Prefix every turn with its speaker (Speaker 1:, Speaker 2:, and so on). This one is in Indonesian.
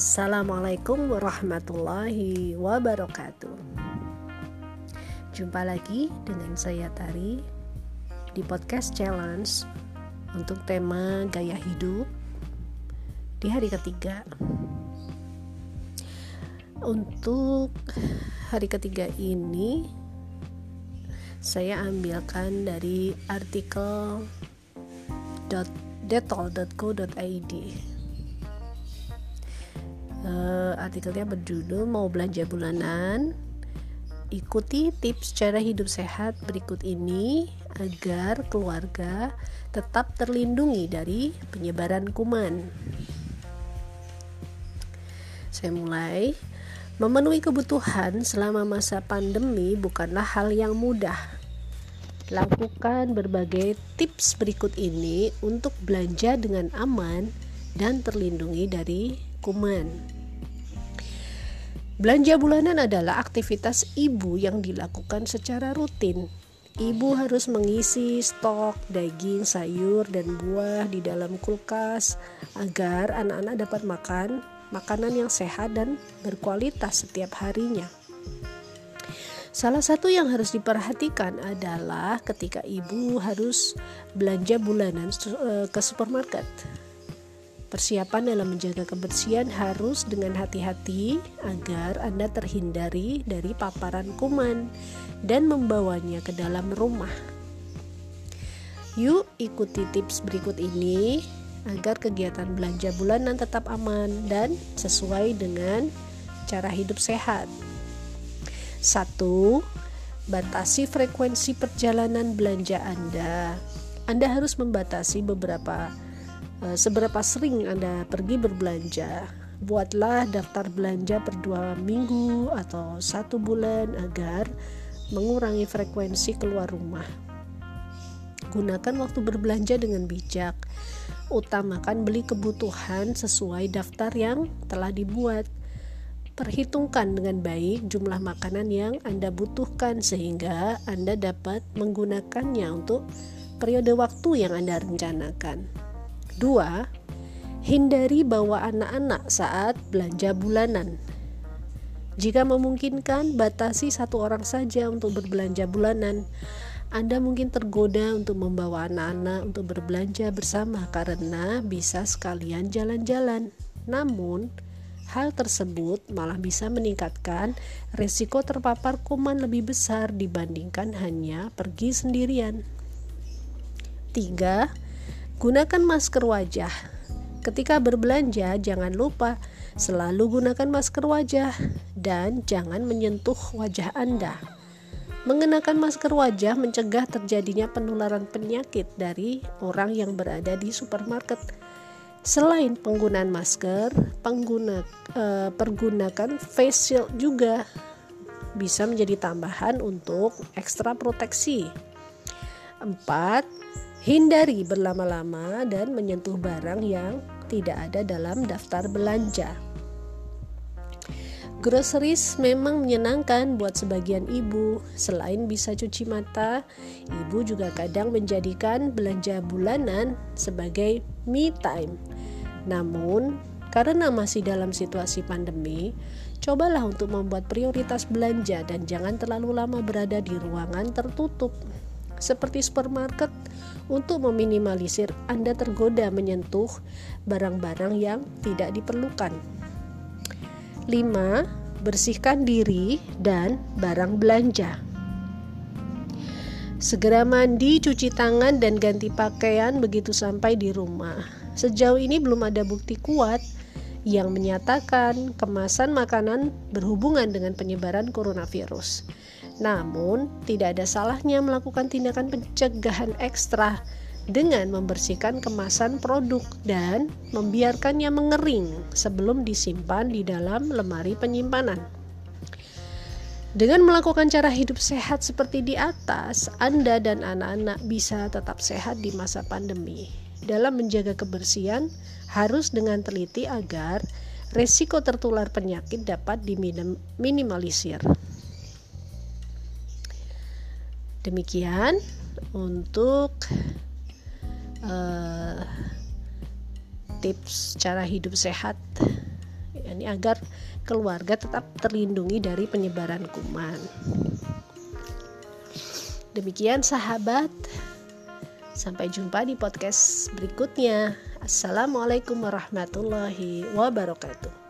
Speaker 1: Assalamualaikum warahmatullahi wabarakatuh. Jumpa lagi dengan saya Tari di podcast challenge untuk tema gaya hidup di hari ketiga. Untuk hari ketiga ini saya ambilkan dari artikel detol.co.id uh, artikelnya berjudul mau belanja bulanan. Ikuti tips cara hidup sehat berikut ini agar keluarga tetap terlindungi dari penyebaran kuman. Saya mulai. Memenuhi kebutuhan selama masa pandemi bukanlah hal yang mudah. Lakukan berbagai tips berikut ini untuk belanja dengan aman dan terlindungi dari kuman. Belanja bulanan adalah aktivitas ibu yang dilakukan secara rutin. Ibu harus mengisi stok daging, sayur, dan buah di dalam kulkas agar anak-anak dapat makan makanan yang sehat dan berkualitas setiap harinya. Salah satu yang harus diperhatikan adalah ketika ibu harus belanja bulanan eh, ke supermarket. Persiapan dalam menjaga kebersihan harus dengan hati-hati agar Anda terhindari dari paparan kuman dan membawanya ke dalam rumah. Yuk ikuti tips berikut ini agar kegiatan belanja bulanan tetap aman dan sesuai dengan cara hidup sehat. 1. Batasi frekuensi perjalanan belanja Anda. Anda harus membatasi beberapa seberapa sering Anda pergi berbelanja. Buatlah daftar belanja per dua minggu atau satu bulan agar mengurangi frekuensi keluar rumah. Gunakan waktu berbelanja dengan bijak. Utamakan beli kebutuhan sesuai daftar yang telah dibuat. Perhitungkan dengan baik jumlah makanan yang Anda butuhkan sehingga Anda dapat menggunakannya untuk periode waktu yang Anda rencanakan. Dua, hindari bawa anak-anak saat belanja bulanan. Jika memungkinkan, batasi satu orang saja untuk berbelanja bulanan. Anda mungkin tergoda untuk membawa anak-anak untuk berbelanja bersama karena bisa sekalian jalan-jalan. Namun, hal tersebut malah bisa meningkatkan resiko terpapar kuman lebih besar dibandingkan hanya pergi sendirian. 3 Gunakan masker wajah. Ketika berbelanja, jangan lupa selalu gunakan masker wajah dan jangan menyentuh wajah Anda. Mengenakan masker wajah mencegah terjadinya penularan penyakit dari orang yang berada di supermarket. Selain penggunaan masker, pengguna eh, pergunakan face shield juga bisa menjadi tambahan untuk ekstra proteksi. 4 Hindari berlama-lama dan menyentuh barang yang tidak ada dalam daftar belanja. Groceries memang menyenangkan buat sebagian ibu. Selain bisa cuci mata, ibu juga kadang menjadikan belanja bulanan sebagai me time. Namun, karena masih dalam situasi pandemi, cobalah untuk membuat prioritas belanja dan jangan terlalu lama berada di ruangan tertutup seperti supermarket untuk meminimalisir Anda tergoda menyentuh barang-barang yang tidak diperlukan. 5. Bersihkan diri dan barang belanja. Segera mandi, cuci tangan, dan ganti pakaian begitu sampai di rumah. Sejauh ini belum ada bukti kuat yang menyatakan kemasan makanan berhubungan dengan penyebaran coronavirus. Namun, tidak ada salahnya melakukan tindakan pencegahan ekstra dengan membersihkan kemasan produk dan membiarkannya mengering sebelum disimpan di dalam lemari penyimpanan. Dengan melakukan cara hidup sehat seperti di atas, Anda dan anak-anak bisa tetap sehat di masa pandemi. Dalam menjaga kebersihan, harus dengan teliti agar resiko tertular penyakit dapat diminimalisir. Demikian untuk uh, tips cara hidup sehat ini agar keluarga tetap terlindungi dari penyebaran kuman. Demikian sahabat, sampai jumpa di podcast berikutnya. Assalamualaikum warahmatullahi wabarakatuh.